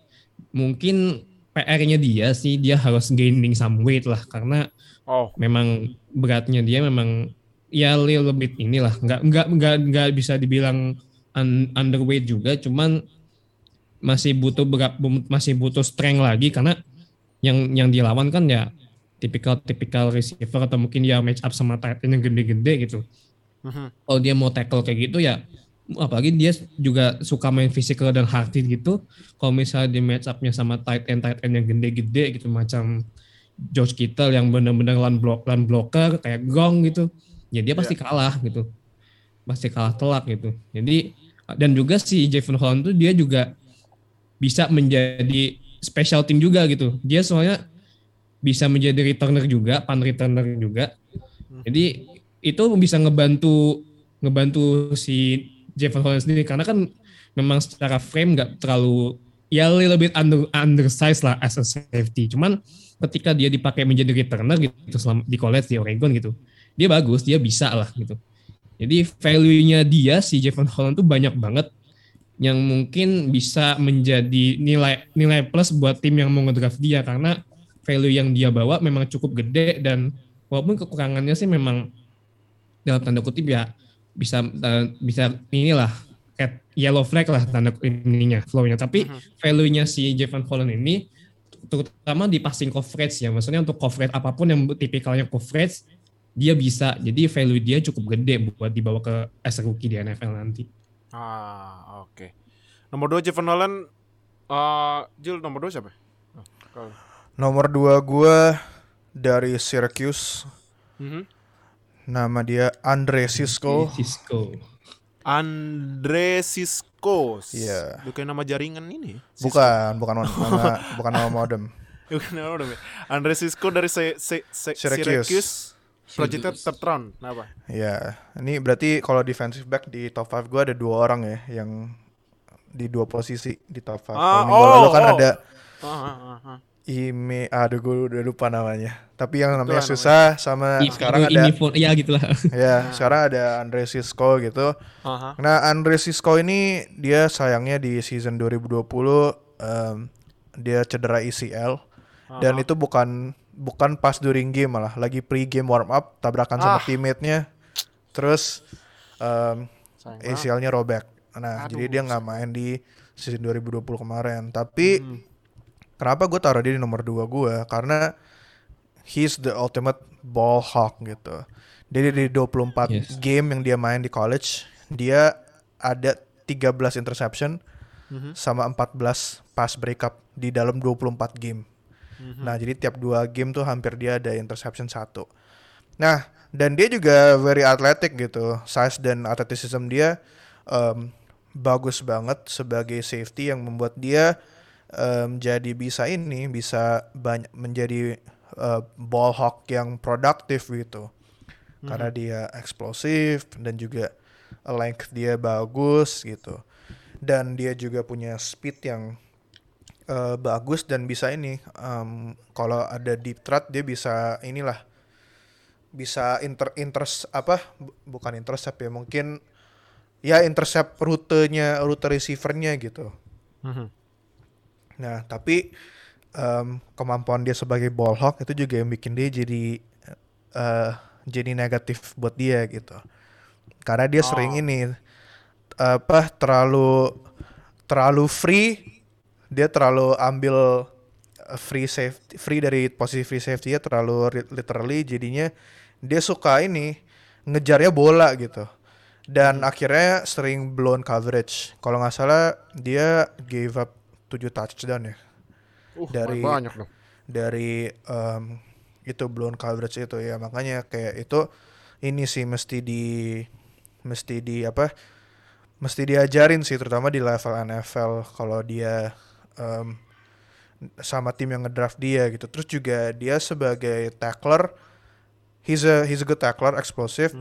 mungkin PR-nya dia sih dia harus gaining some weight lah karena Oh, memang beratnya dia memang ya little bit inilah nggak nggak nggak nggak bisa dibilang un- underweight juga cuman masih butuh berap- masih butuh strength lagi karena yang yang dilawan kan ya tipikal tipikal receiver atau mungkin ya match up sama tight end yang gede-gede gitu. Mhm. kalau dia mau tackle kayak gitu ya apalagi dia juga suka main physical dan hard hit gitu. Kalau misalnya di match upnya sama tight end tight end yang gede-gede gitu macam George Kittle yang benar-benar lan block lan blocker kayak gong gitu ya dia pasti kalah gitu. Pasti kalah telak gitu. Jadi dan juga si Javon Holland tuh dia juga bisa menjadi special team juga gitu dia soalnya bisa menjadi returner juga pan returner juga jadi itu bisa ngebantu ngebantu si Javon Holland sendiri karena kan memang secara frame nggak terlalu ya little bit under undersized lah as a safety. Cuman ketika dia dipakai menjadi returner gitu selama di college di Oregon gitu, dia bagus, dia bisa lah gitu. Jadi value-nya dia si Javon Holland tuh banyak banget yang mungkin bisa menjadi nilai nilai plus buat tim yang mau ngedraft dia. Karena value yang dia bawa memang cukup gede dan walaupun kekurangannya sih memang dalam tanda kutip ya bisa uh, bisa inilah kayak yellow flag lah tanda ininya flow-nya. Tapi value-nya si Javon Holland ini terutama di passing coverage ya. Maksudnya untuk coverage apa pun yang tipikalnya coverage dia bisa jadi value dia cukup gede buat dibawa ke as a rookie di NFL nanti Ah, oke. Nomor 2 Javon Holland eh Jil nomor 2 siapa? Oh, kalau- Nomor dua gue dari Syracuse. Mhm. Nama dia Andre Cisco. Cisco Andre Cisco. Iya. Bukan nama jaringan ini. Cisco. Bukan, bukan nama, bukan nama modem. Bukan nama udah. Andre Cisco dari se, se, se, Syracuse. Syracuse. Projected third round. Kenapa? Ya, ini berarti kalau defensive back di top 5 gue ada dua orang ya yang di dua posisi di top 5. Ah, Kalau minggu lalu oh, kan oh. ada Ah, ah, ah, ah. Ime, aduh gue udah lupa namanya. Tapi yang namanya Itulah susah sama I- sekarang ada phone- ya gitulah ya, sekarang ada Andre Cisco gitu. Aha. Nah, Andre Cisco ini dia sayangnya di season 2020 em, dia cedera ACL dan itu bukan bukan pas during game malah lagi pre-game warm up tabrakan sama Ah. teammate-nya. Terus banget. ACL-nya robek. Nah, Aduh, jadi dia nggak main di season 2020 kemarin. Tapi Hmm. kenapa gue taruh dia di nomor 2 gue? Karena he's the ultimate ball hawk gitu. Jadi di 24 Yes. game yang dia main di college, dia ada 13 interception Mhm. sama 14 pass breakup di dalam 24 game. Mhm. Nah, jadi tiap dua game tuh hampir dia ada interception satu. Nah, dan dia juga very athletic gitu. Size dan athleticism dia em, bagus banget sebagai safety yang membuat dia em, jadi bisa ini, bisa banyak menjadi eh, ball hawk yang produktif gitu. Karena dia eksplosif dan juga length dia bagus gitu. Dan dia juga punya speed yang eh, bagus dan bisa ini em, kalau ada deep threat dia bisa inilah bisa inter interest apa bu- bukan intercept ya mungkin ya intercept rutenya rute receivernya gitu Mhm. nah tapi em, kemampuan dia sebagai ball hawk itu juga yang bikin dia jadi eh jadi negatif buat dia gitu karena dia sering Oh. ini apa terlalu terlalu free dia terlalu ambil uh, free safety free dari posisi free safety nya terlalu literally jadinya dia suka ini ngejarnya bola gitu. Dan akhirnya sering blown coverage. Kalau nggak salah dia gave up 7 touchdown ya. Uh, Dari- banyak dong. dari em, itu blown coverage itu ya. Makanya kayak itu ini sih mesti di mesti di apa mesti diajarin sih terutama di level NFL kalau dia em, sama tim yang ngedraft dia gitu. Terus juga dia sebagai tackler he's a he's a good tackler explosive.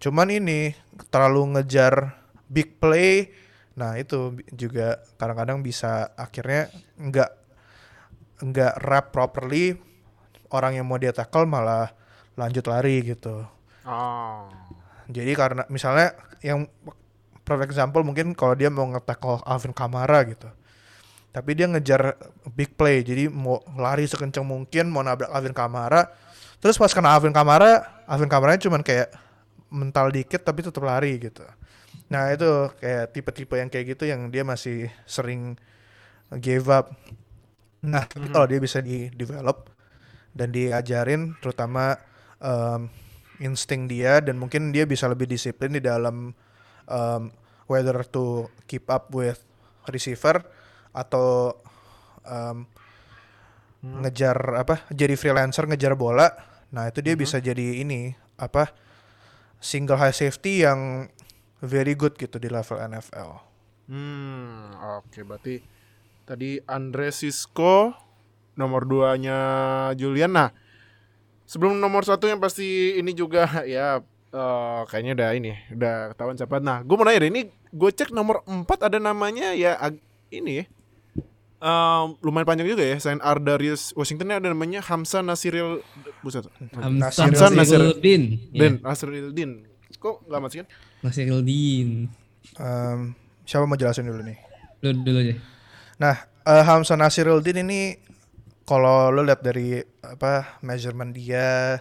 Cuman ini terlalu ngejar big play. Nah itu juga kadang-kadang bisa akhirnya nggak nggak wrap properly. Orang yang mau dia tackle malah lanjut lari gitu. Oh. jadi karena misalnya yang perfect example mungkin kalau dia mau nge-tackle Alvin Kamara gitu tapi dia ngejar big play jadi mau lari sekencang mungkin mau nabrak Alvin Kamara terus pas kena Alvin Kamara Alvin Kamaranya cuman kayak mental dikit tapi tetap lari gitu. Nah itu kayak tipe-tipe yang kayak gitu yang dia masih sering give up. Nah tapi kalau dia bisa di develop dan diajarin terutama um, insting dia dan mungkin dia bisa lebih disiplin di dalam um, whether to keep up with receiver atau um, ngejar apa jadi freelancer ngejar bola nah itu dia bisa jadi ini apa single high safety yang very good gitu di level NFL Hmm, oke berarti tadi Andre Sisko nomor duanya Julian. Nah, sebelum nomor satu yang pasti ini juga ya eh, kayaknya udah ini udah ketahuan siapa. Nah, gue mau nanya deh, ini gue cek nomor 4 ada namanya ya ini Eh, lumayan panjang juga ya. Selain Ardarius Washington ada namanya Hamza Nasiril buset. Hamzah Nasiruddin. Dan Nasruddin. Kok nggak masukin? Nasiruddin. Um, siapa mau jelasin dulu nih Lu dulu aja. Nah, eh, Hamzah Nasiruddin ini kalau lo lihat dari apa measurement dia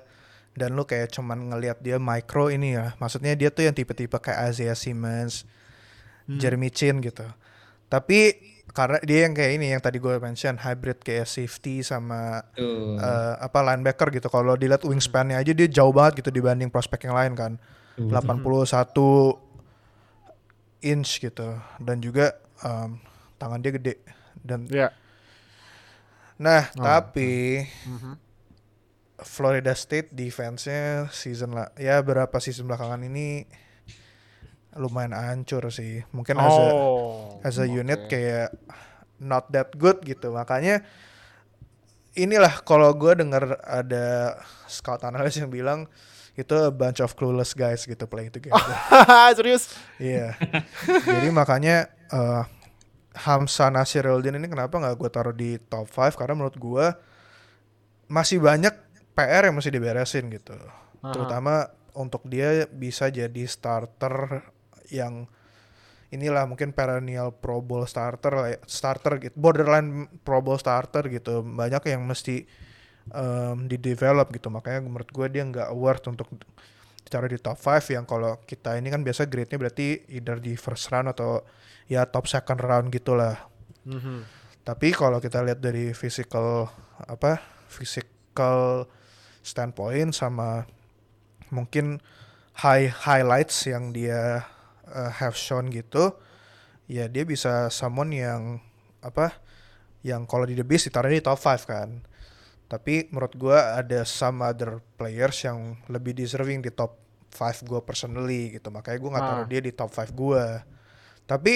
dan lu kayak cuman ngelihat dia micro ini ya, maksudnya dia tuh yang tipe-tipe kayak Isaiah Simmons, Jeremy Chin gitu. Tapi karena dia yang kayak ini yang tadi gue mention hybrid kayak safety sama Tuh. eh, apa linebacker gitu. Kalau dilihat wingspan-nya aja dia jauh banget gitu dibanding prospek yang lain kan. 81 inch gitu dan juga em, tangan dia gede dan Ya. nah Oh. tapi Mhm. Florida State defense-nya season lah ya berapa season belakangan ini lumayan hancur sih mungkin as a, Oh. as a unit kayak not that good gitu makanya inilah kalau gue dengar ada scout analis yang bilang itu a bunch of clueless guys gitu playing together Serius? Iya. Jadi makanya eh Hamsa Nasiruddin ini kenapa nggak gue taruh di top 5 karena menurut gue masih banyak PR yang mesti diberesin gitu. Aha. Terutama untuk dia bisa jadi starter yang inilah mungkin perennial Pro Bowl starter ya, starter gitu, borderline Pro Bowl starter gitu. Banyak yang mesti em, di develop gitu. Makanya menurut gue dia nggak worth untuk ditaruh di top 5 yang kalau kita ini kan biasa grade-nya berarti either di first round atau ya top second round gitulah. Mhm. Tapi kalau kita lihat dari physical apa physical standpoint sama mungkin high highlights yang dia uh, have shown gitu, ya dia bisa someone yang apa yang kalau di the beast ditaruh di top 5 kan. Tapi menurut gua ada some other players yang lebih deserving di top 5 gua personally gitu. Makanya gua nggak taruh Ah. dia di top 5 gua. Tapi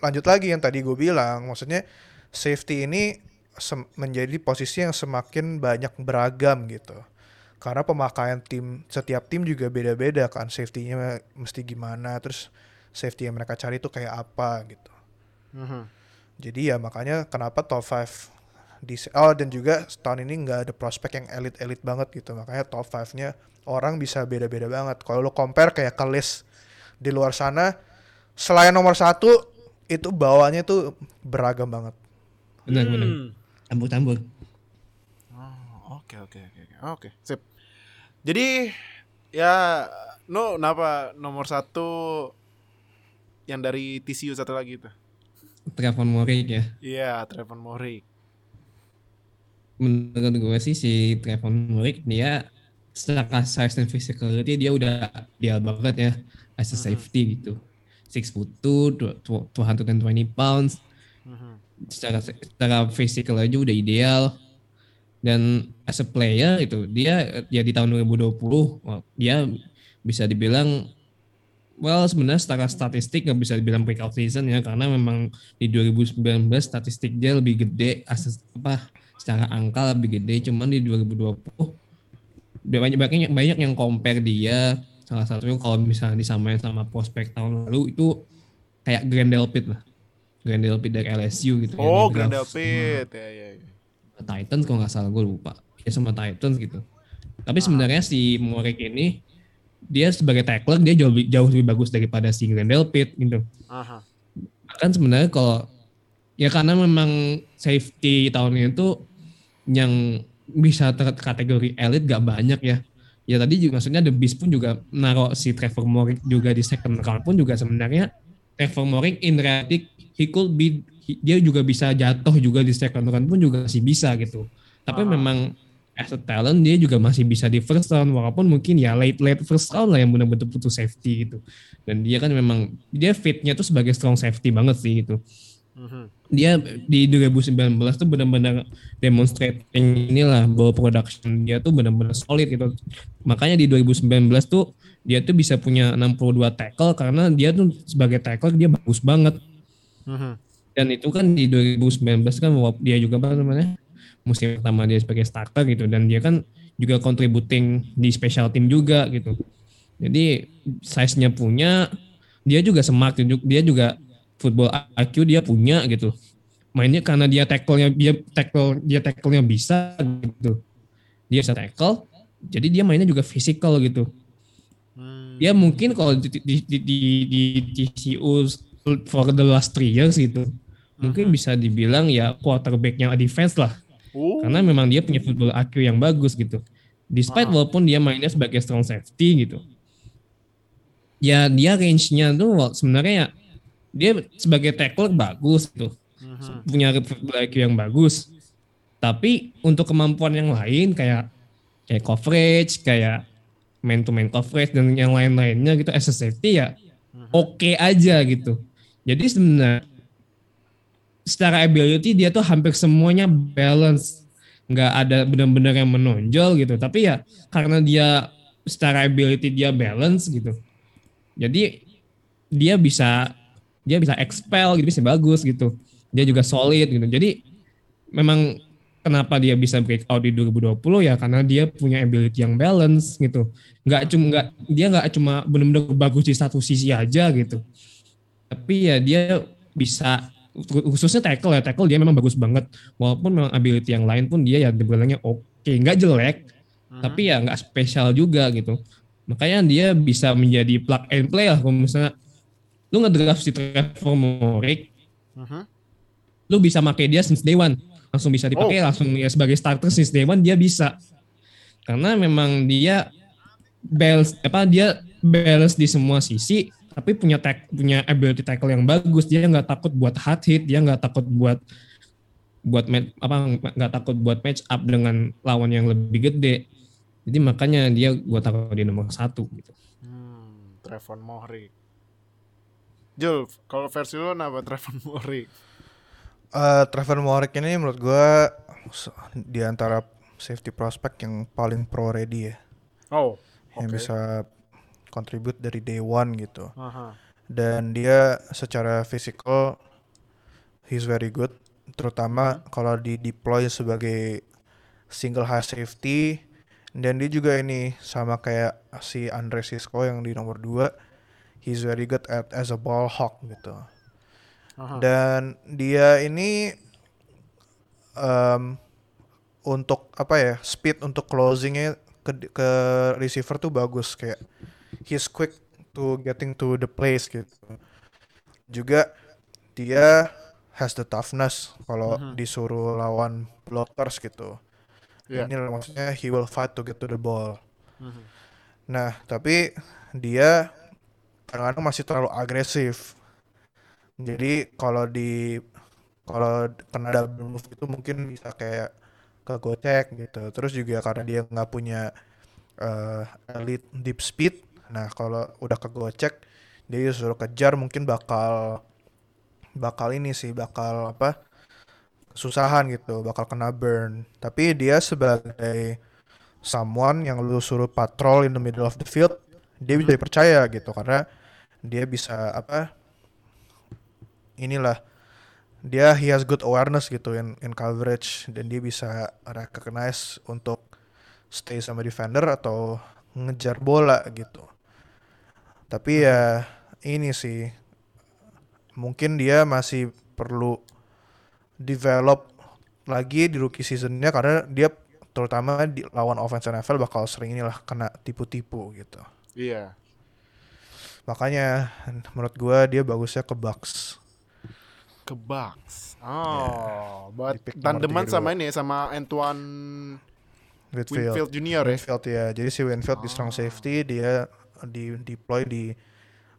lanjut lagi yang tadi gue bilang, maksudnya safety ini menjadi posisi yang semakin banyak beragam gitu. Karena pemakaian tim setiap tim juga beda-beda kan safety-nya mesti gimana, terus safety yang mereka cari itu kayak apa gitu. Mhm. Jadi ya makanya kenapa top 5 di oh dan juga tahun ini nggak ada prospek yang elit-elit banget gitu. Makanya top 5-nya orang bisa beda-beda banget. Kalau lo compare kayak ke list di luar sana selain nomor satu itu bawahnya tuh beragam banget. Benar benar. Hmm. Campur-campur. Oh, Oke oke oke oke oke sip. Jadi ya no kenapa nomor satu yang dari TCU satu lagi itu? Trevon Morik ya. Iya Trevon Morik. Menurut gue sih si Trevon Morik dia secara size dan physicality dia udah ideal banget ya as a safety gitu. 6 foot 2, 220 pounds. Mhm. Secara secara physical aja udah ideal. Dan as a player itu dia ya di tahun 2020 wah, dia bisa dibilang well sebenarnya secara statistik nggak bisa dibilang breakout season ya karena memang di 2019 statistik dia lebih gede as apa secara angka lebih gede cuman di 2020 banyak banyak banyak yang compare dia salah satunya kalau misalnya disamain sama prospek tahun lalu itu kayak Grandel Pitt lah Grandel Pitt dari LSU gitu Oh yang di Grandel draft Pitt ya ya. ya. Titans kalau nggak salah gue lupa. Ya sama Titans gitu. Tapi sebenarnya si Morik ini dia sebagai tackler dia jauh lebih, jauh lebih bagus daripada si Grandel Pitt gitu. Aha. kan sebenarnya kalau ya karena memang safety tahun ini tuh yang bisa terkategori elit gak banyak ya. Ya tadi juga maksudnya The Beast pun juga naruh si Trevor Morik juga di second round pun juga sebenarnya Trevor Morik in reality he could be he- dia juga bisa jatuh juga di second round pun juga masih bisa gitu. Tapi Ah. memang as a talent dia juga masih bisa di first round walaupun mungkin ya late late first round lah yang benar-benar butuh safety gitu. Dan dia kan memang dia fitnya tuh sebagai strong safety banget sih gitu. Dia di 2019 tuh benar-benar demonstrating inilah bahwa production dia tuh benar-benar solid gitu. Makanya di 2019 tuh dia tuh bisa punya 62 tackle karena dia tuh sebagai tackle dia bagus banget. Mhm. Dan itu kan di 2019 kan dia juga apa namanya musim pertama dia sebagai starter gitu dan dia kan juga contributing di special team juga gitu. Jadi size-nya punya, dia juga smart dia juga football IQ dia punya gitu. Mainnya karena dia tackle-nya dia tackle dia tackle-nya bisa gitu. Dia bisa tackle, jadi dia mainnya juga physical gitu. Hmm. Dia mungkin kalau di di di, di, di TCU for the last three years gitu, mungkin bisa dibilang ya quarterbacknya defense lah. Oh. Karena memang dia punya football IQ yang bagus gitu. Despite walaupun dia mainnya sebagai strong safety gitu. Ya dia range-nya tuh sebenarnya ya dia sebagai tackle bagus gitu. Mhm. Punya football IQ yang bagus. Tapi untuk kemampuan yang lain kayak kayak coverage, kayak man to man coverage dan yang lain-lainnya gitu as a safety ya oke aja gitu. Jadi sebenarnya secara ability dia tuh hampir semuanya balance nggak ada benar-benar yang menonjol gitu tapi ya karena dia secara ability dia balance gitu jadi dia bisa dia bisa expel gitu bisa bagus gitu. Dia juga solid gitu. Jadi memang kenapa dia bisa break out di 2020 ya karena dia punya ability yang balance gitu. Nggak cuma nggak dia nggak cuma benar-benar bagus di satu sisi aja gitu. Tapi ya dia bisa khususnya tackle ya tackle dia memang bagus banget. Walaupun memang ability yang lain pun dia ya dibilangnya oke nggak jelek. Tapi ya nggak spesial juga gitu. Makanya dia bisa menjadi plug and play lah kalau misalnya lu ngedraft si Trevor Morik. Mhm. lu bisa pakai dia since day one. Langsung bisa dipakai langsung ya sebagai starter since day one dia bisa. Karena memang dia balance apa dia balance di semua sisi tapi punya tack, punya ability tackle yang bagus. Dia nggak takut buat hard hit dia nggak takut buat buat match, apa nggak takut buat match up dengan lawan yang lebih gede. Jadi makanya dia gua taruh di nomor satu gitu. Hmm, Trevon Mohrik. Jul, kalau versi lu kenapa Trevon Mohrik? Eh, Trevor Morik ini menurut gua s- di antara safety prospect yang paling pro ready ya, Oh, yang oke. bisa contribute dari day one gitu. Aha. Dan dia secara physical he's very good, terutama kalau di deploy sebagai single high safety. Dan dia juga ini sama kayak si Andre Sisko yang di nomor 2 he's very good at as a ball hawk gitu. Aha. Dan dia ini em, untuk apa ya speed untuk closingnya ke, ke receiver tuh bagus kayak he's quick to getting to the place gitu. Juga dia has the toughness kalau disuruh lawan blockers gitu. Iya. Ini maksudnya he will fight to get to the ball. Mhm. Nah, tapi dia kadang-kadang masih terlalu agresif. Jadi kalau di kalau kena double move itu mungkin bisa kayak kegocek gitu. Terus juga karena dia nggak punya eh, elite deep speed. Nah, kalau udah kegocek dia disuruh kejar mungkin bakal bakal ini sih bakal apa? kesusahan gitu, bakal kena burn. Tapi dia sebagai someone yang lu suruh patrol in the middle of the field, dia bisa dipercaya gitu karena dia bisa apa? Inilah dia he has good awareness gitu in in coverage dan dia bisa recognize untuk stay sama defender atau ngejar bola gitu. Tapi ya ini sih mungkin dia masih perlu develop lagi di rookie seasonnya karena dia terutama di lawan offense NFL bakal sering inilah kena tipu-tipu gitu. Iya. Makanya menurut gua dia bagusnya ke Bucks. Ke Bucks. Oh, buat pick nomor tandeman sama ini sama Antoine Whitfield. Winfield Junior ya. Winfield ya. Jadi si Winfield di Ah. strong safety dia di deploy di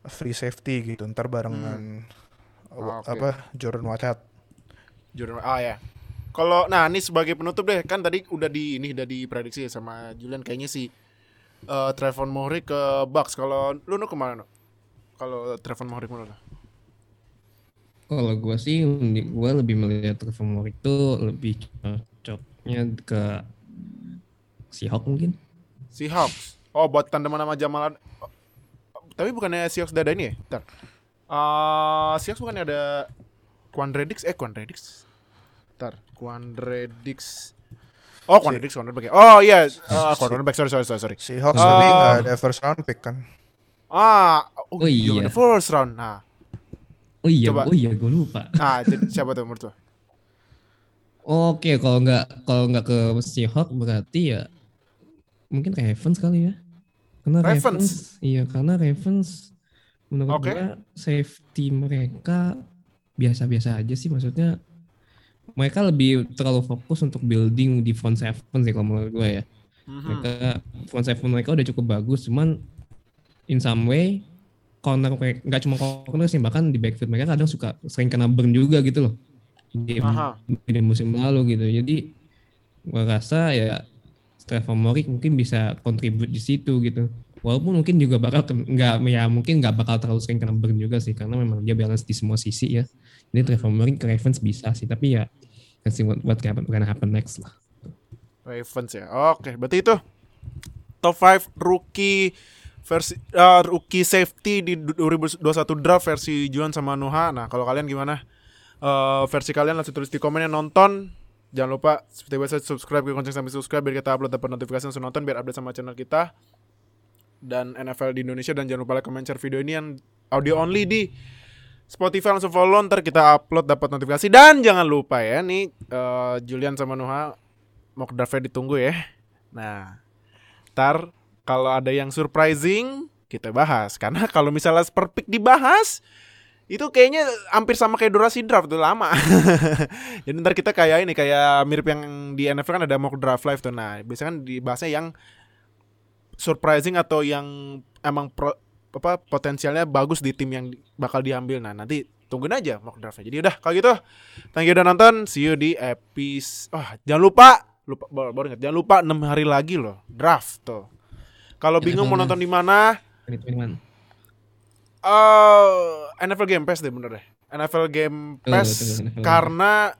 free safety gitu. Ntar barengan Ah, oke. apa Jordan Whitehead. Jordan ah ya. Kalau nah ini sebagai penutup deh kan tadi udah di ini udah diprediksi ya sama Julian kayaknya si eh Trevon Mohri ke Bucks. Kalau lu nu ke mana? Nu? Kalau Trevon Mohri ke mana? Nu? Kalau gue sih, gue lebih melihat Trevor Moore itu lebih cocoknya ke Seahawks mungkin. Seahawks. Oh buat tandeman sama Jamal. Ad- oh, tapi bukannya Seahawks udah ada ini ya? Bentar. Eh Seahawks bukannya ada Quandredix? Eh Quandredix. Bentar. Quandredix. Oh cornerback ya. Oh iya, uh, cornerback. Sorry sorry sorry sorry. Seahawks Ah. tapi nggak ada first round pick kan. Ah, oh, Oh, iya. iya. the first round. Nah, Oh iya, Coba. oh iya gue lupa. nah jadi siapa tuh menurut lo? Oke, kalau nggak kalau nggak ke Seahawks berarti ya mungkin Ravens kali ya. Karena Ravens? Ravens, iya karena Ravens menurut Oke. gua safety mereka biasa-biasa aja sih maksudnya mereka lebih terlalu fokus untuk building di front seven sih kalau menurut gue ya. Mhm. Mereka front seven mereka udah cukup bagus cuman in some way corner nggak cuma corner sih bahkan di backfield mereka kadang suka sering kena burn juga gitu loh di, Aha. di musim lalu gitu jadi gua rasa ya Trevor Morik mungkin bisa kontribut di situ gitu walaupun mungkin juga bakal nggak ya mungkin nggak bakal terlalu sering kena burn juga sih karena memang dia balance di semua sisi ya jadi Trevor Morik ke Ravens bisa sih tapi ya let's see what, what happen, gonna happen next lah Ravens ya. Oke, berarti itu top 5 rookie versi uh, rookie safety di 2021 draft versi Juan sama Nuha. Nah, kalau kalian gimana? Eh, versi kalian langsung tulis di komen yang nonton. Jangan lupa seperti biasa subscribe ke lonceng sampai subscribe biar kita upload dapat notifikasi langsung nonton biar update sama channel kita dan NFL di Indonesia dan jangan lupa like comment share video ini yang audio only di Spotify langsung follow ntar kita upload dapat notifikasi dan jangan lupa ya nih eh, Julian sama Nuha mock draftnya ditunggu ya. Nah, ntar kalau ada yang surprising kita bahas karena kalau misalnya per pick dibahas itu kayaknya hampir sama kayak durasi draft tuh lama. Jadi ntar kita kayak ini kayak mirip yang di NFL kan ada mock draft live tuh. Nah, biasanya kan dibahasnya yang surprising atau yang emang pro, apa potensialnya bagus di tim yang bakal diambil. Nah, nanti tungguin aja mock draftnya. Jadi udah kalau gitu, thank you udah nonton. See you di episode. Oh, jangan lupa lupa baru, baru ingat jangan lupa 6 hari lagi loh draft tuh. Kalau bingung mau nonton di mana, 2021. eh NFL Game Pass deh bener deh. NFL Game Pass NFL. karena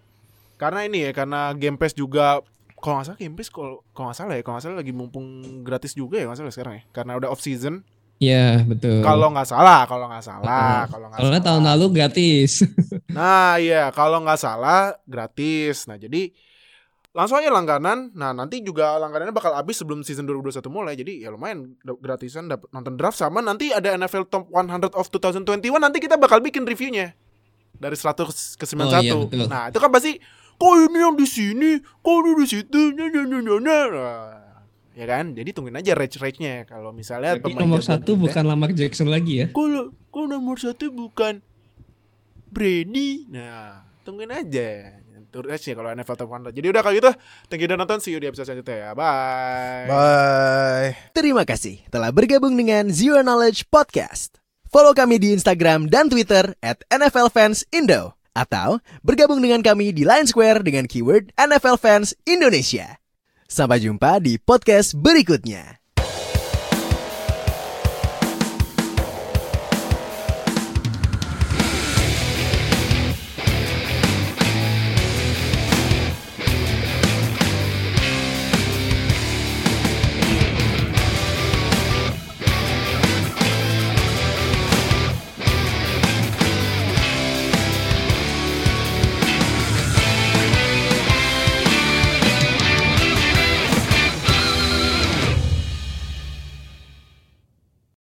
karena ini ya karena Game Pass juga kalau nggak salah Game Pass kalau nggak salah ya kalau nggak salah lagi mumpung gratis juga ya nggak salah sekarang ya karena udah off season. Iya betul. Kalau nggak salah, kalau nggak salah, kalau nggak Kalau nggak tahun salah. lalu gratis. Nah iya kalau nggak salah gratis. Nah jadi langsung aja langganan. Nah nanti juga langganannya bakal habis sebelum season 2021 mulai. Jadi ya lumayan gratisan dapat nonton draft sama nanti ada NFL Top 100 of 2021 nanti kita bakal bikin reviewnya dari 100 ke 91. Oh, iya, betul. nah itu kan pasti kok ini yang di sini, kok ini di situ, nya, nya, nya." Nah, ya kan? Jadi tungguin aja rate-rate-nya. Kalau misalnya Tapi pemain nomor satu kita- bukan Lamar Jackson lagi ya. kalau kalau nomor satu bukan Brady nah tungguin aja Terusnya kalau NFL Top 100 jadi udah kalau gitu thank you udah nonton see you di episode selanjutnya ya bye Bye. Terima kasih telah bergabung dengan Zero Knowledge Podcast. Follow kami di Instagram dan Twitter at NFL Fans Indo. Atau bergabung dengan kami di Line Square dengan keyword NFL Fans Indonesia. Sampai jumpa di podcast berikutnya.